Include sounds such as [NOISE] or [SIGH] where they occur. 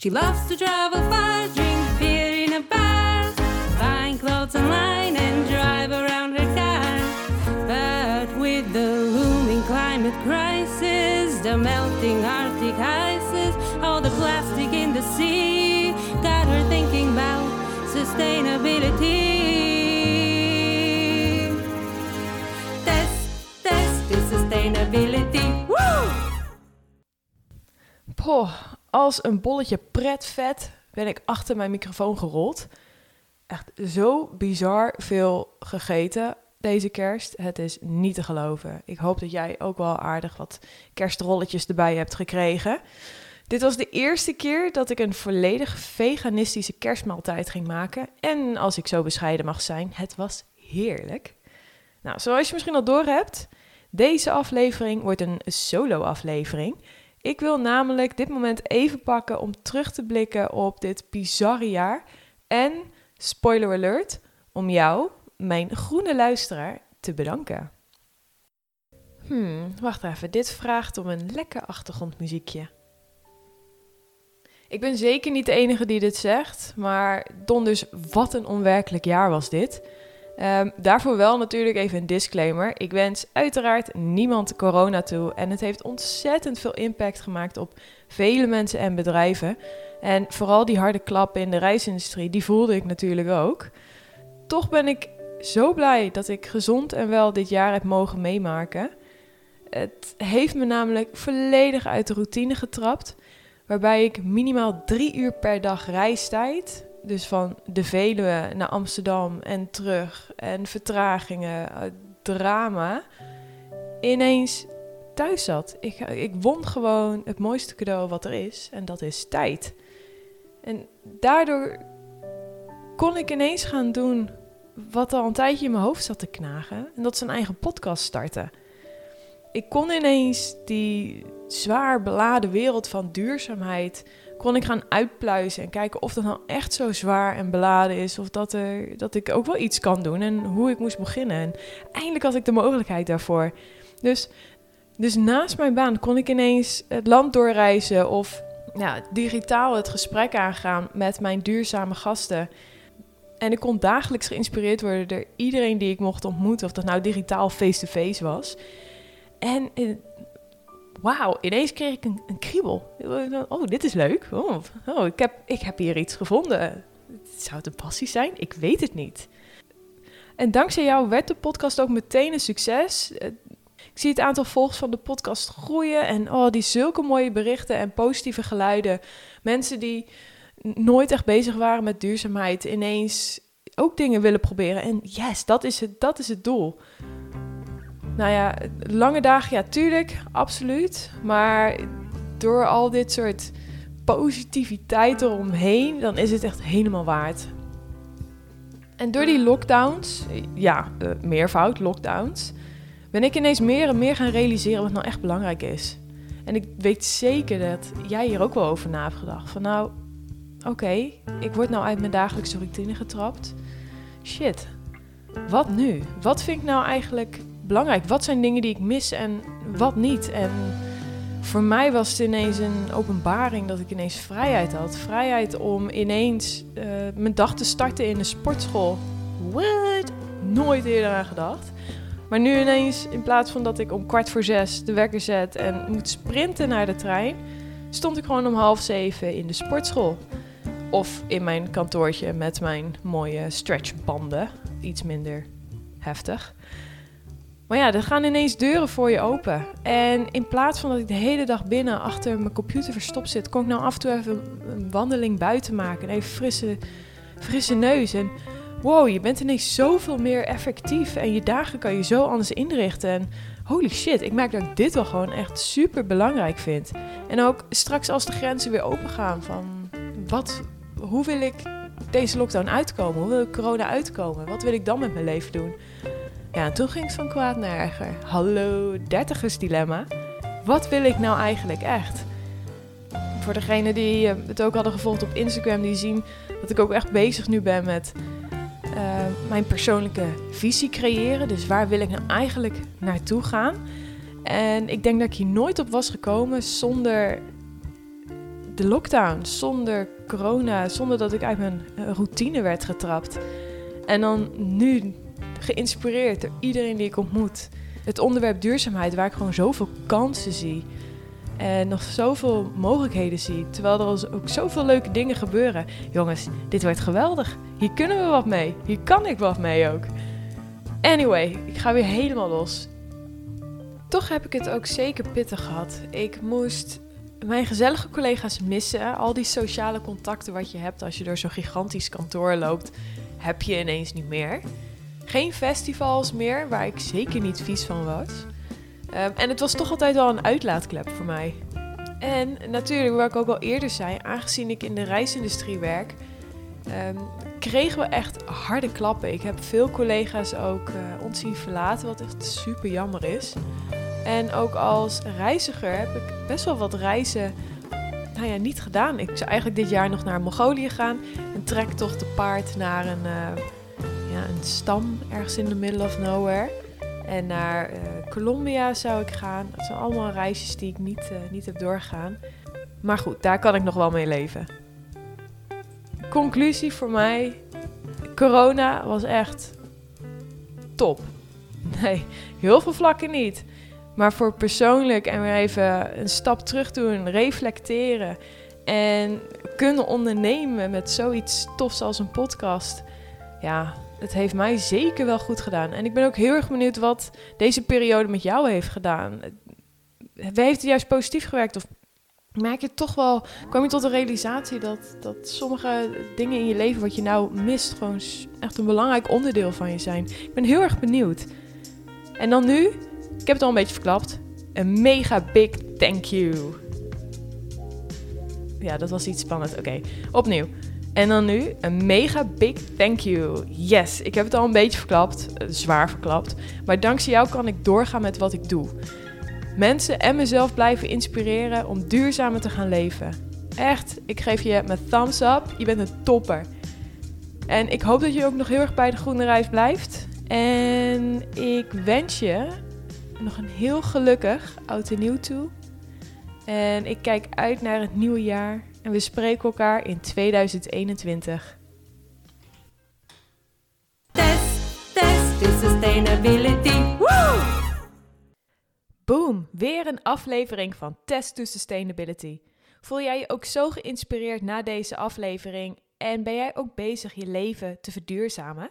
She loves to travel far, drink beer in a bar, find clothes online and drive around her car. But with the looming climate crisis, the melting Arctic ices, all the plastic in the sea, got her thinking about sustainability. Als een bolletje pretvet ben ik achter mijn microfoon gerold. Echt zo bizar veel gegeten deze kerst. Het is niet te geloven. Ik hoop dat jij ook wel aardig wat kerstrolletjes erbij hebt gekregen. Dit was de eerste keer dat ik een volledig veganistische kerstmaaltijd ging maken. En als ik zo bescheiden mag zijn, het was heerlijk. Nou, zoals je misschien al door hebt, deze aflevering wordt een solo-aflevering. Ik wil namelijk dit moment even pakken om terug te blikken op dit bizarre jaar. En, spoiler alert, om jou, mijn groene luisteraar, te bedanken. Hmm, wacht even. Dit vraagt om een lekker achtergrondmuziekje. Ik ben zeker niet de enige die dit zegt, maar donders, wat een onwerkelijk jaar was dit. Ehm, daarvoor wel natuurlijk even een disclaimer. Ik wens uiteraard niemand corona toe. En het heeft ontzettend veel impact gemaakt op vele mensen en bedrijven. En vooral die harde klappen in de reisindustrie, die voelde ik natuurlijk ook. Toch ben ik zo blij dat ik gezond en wel dit jaar heb mogen meemaken. Het heeft me namelijk volledig uit de routine getrapt. Waarbij ik minimaal drie uur per dag reistijd dus van de Veluwe naar Amsterdam en terug. En vertragingen, eh, drama. Ineens thuis zat. Ik, ik won gewoon het mooiste cadeau wat er is. En dat is tijd. En daardoor kon ik ineens gaan doen wat al een tijdje in mijn hoofd zat te knagen. En dat is een eigen podcast starten. Ik kon ineens die zwaar beladen wereld van duurzaamheid kon ik gaan uitpluizen en kijken of dat nou echt zo zwaar en beladen is. Of dat, er, dat ik ook wel iets kan doen en hoe ik moest beginnen. En eindelijk had ik de mogelijkheid daarvoor. Dus, dus naast mijn baan kon ik ineens het land doorreizen of ja, digitaal het gesprek aangaan met mijn duurzame gasten. En ik kon dagelijks geïnspireerd worden door iedereen die ik mocht ontmoeten, of dat nou digitaal face-to-face was. En wauw, ineens kreeg ik een, een, kriebel. Oh, dit is leuk. Oh, oh, ik, heb, ik heb hier iets gevonden. Zou het een passie zijn? Ik weet het niet. En dankzij jou werd de podcast ook meteen een succes. Ik zie het aantal volgers van de podcast groeien. En oh, die zulke mooie berichten en positieve geluiden. Mensen die nooit echt bezig waren met duurzaamheid, ineens ook dingen willen proberen. En yes, dat is het, dat is het doel. Nou ja, lange dagen, ja, tuurlijk, absoluut. Maar door al dit soort positiviteit eromheen, dan is het echt helemaal waard. En door die lockdowns, ja, uh, meervoud lockdowns, ben ik ineens meer en meer gaan realiseren wat nou echt belangrijk is. En ik weet zeker dat jij hier ook wel over na hebt gedacht. Van nou, oké, ik word nou uit mijn dagelijkse routine getrapt. Shit, wat nu? Wat vind ik nou eigenlijk belangrijk? Wat zijn dingen die ik mis en wat niet? En voor mij was het ineens een openbaring dat ik ineens vrijheid had. Vrijheid om ineens uh, mijn dag te starten in een sportschool. What? Nooit eerder aan gedacht. Maar nu ineens, in plaats van dat ik om kwart voor zes de wekker zet en moet sprinten naar de trein, stond ik gewoon om half zeven in de sportschool. Of in mijn kantoortje met mijn mooie stretchbanden. Iets minder heftig. Maar ja, er gaan ineens deuren voor je open. En in plaats van dat ik de hele dag binnen achter mijn computer verstopt zit, kon ik nou af en toe even een wandeling buiten maken. En even frisse, frisse neus. En wow, je bent ineens zoveel meer effectief. En je dagen kan je zo anders inrichten. En holy shit, ik merk dat ik dit wel gewoon echt super belangrijk vind. En ook straks als de grenzen weer open gaan van wat, hoe wil ik deze lockdown uitkomen? Hoe wil ik corona uitkomen? Wat wil ik dan met mijn leven doen? Ja, en toen ging het van kwaad naar erger. Hallo, dilemma. Wat wil ik nou eigenlijk echt? Voor degenen die eh, het ook hadden gevolgd op Instagram, die zien dat ik ook echt bezig nu ben met uh, mijn persoonlijke visie creëren. Dus waar wil ik nou eigenlijk naartoe gaan? En ik denk dat ik hier nooit op was gekomen zonder de lockdown, zonder corona, zonder dat ik uit mijn eh, routine werd getrapt. En dan nu geïnspireerd door iedereen die ik ontmoet. Het onderwerp duurzaamheid, waar ik gewoon zoveel kansen zie. En nog zoveel mogelijkheden zie. Terwijl er ook zoveel leuke dingen gebeuren. Jongens, dit wordt geweldig. Hier kunnen we wat mee. Hier kan ik wat mee ook. Anyway, ik ga weer helemaal los. Toch heb ik het ook zeker pittig gehad. Ik moest mijn gezellige collega's missen. Al die sociale contacten wat je hebt als je door zo'n gigantisch kantoor loopt, heb je ineens niet meer. Geen festivals meer, waar ik zeker niet vies van was. Ehm, en het was toch altijd wel een uitlaatklep voor mij. En natuurlijk, wat ik ook al eerder zei, aangezien ik in de reisindustrie werk, um, kregen we echt harde klappen. Ik heb veel collega's ook uh, ons zien verlaten, wat echt super jammer is. En ook als reiziger heb ik best wel wat reizen nou ja, niet gedaan. Ik zou eigenlijk dit jaar nog naar Mongolië gaan. Een trektocht te paard naar een, ja, een stam ergens in the middle of nowhere. En naar uh, Colombia zou ik gaan. Dat zijn allemaal reisjes die ik niet, uh, niet heb doorgegaan. Maar goed, daar kan ik nog wel mee leven. Conclusie voor mij: corona was echt top. [LAUGHS] Nee, heel veel vlakken niet. Maar voor persoonlijk en weer even een stap terug doen, reflecteren en kunnen ondernemen met zoiets tofs als een podcast. Ja, het heeft mij zeker wel goed gedaan. En ik ben ook heel erg benieuwd wat deze periode met jou heeft gedaan. Heeft het juist positief gewerkt? Of merk je toch wel, kwam je tot de realisatie dat, dat sommige dingen in je leven wat je nou mist, gewoon echt een belangrijk onderdeel van je zijn? Ik ben heel erg benieuwd. En dan nu, ik heb het al een beetje verklapt, een mega big thank you. Ja, dat was iets spannends. Oké, opnieuw. En dan nu een mega big thank you. Yes, ik heb het al een beetje verklapt, eh, zwaar verklapt. Maar dankzij jou kan ik doorgaan met wat ik doe. Mensen en mezelf blijven inspireren om duurzamer te gaan leven. Echt, ik geef je mijn thumbs up. Je bent een topper. En ik hoop dat je ook nog heel erg bij de groene reis blijft. En ik wens je nog een heel gelukkig oud en nieuw toe. En ik kijk uit naar het nieuwe jaar. En we spreken elkaar in 2021. Test, test to sustainability. Woo! Boom, weer een aflevering van Test to Sustainability. Voel jij je ook zo geïnspireerd na deze aflevering en ben jij ook bezig je leven te verduurzamen?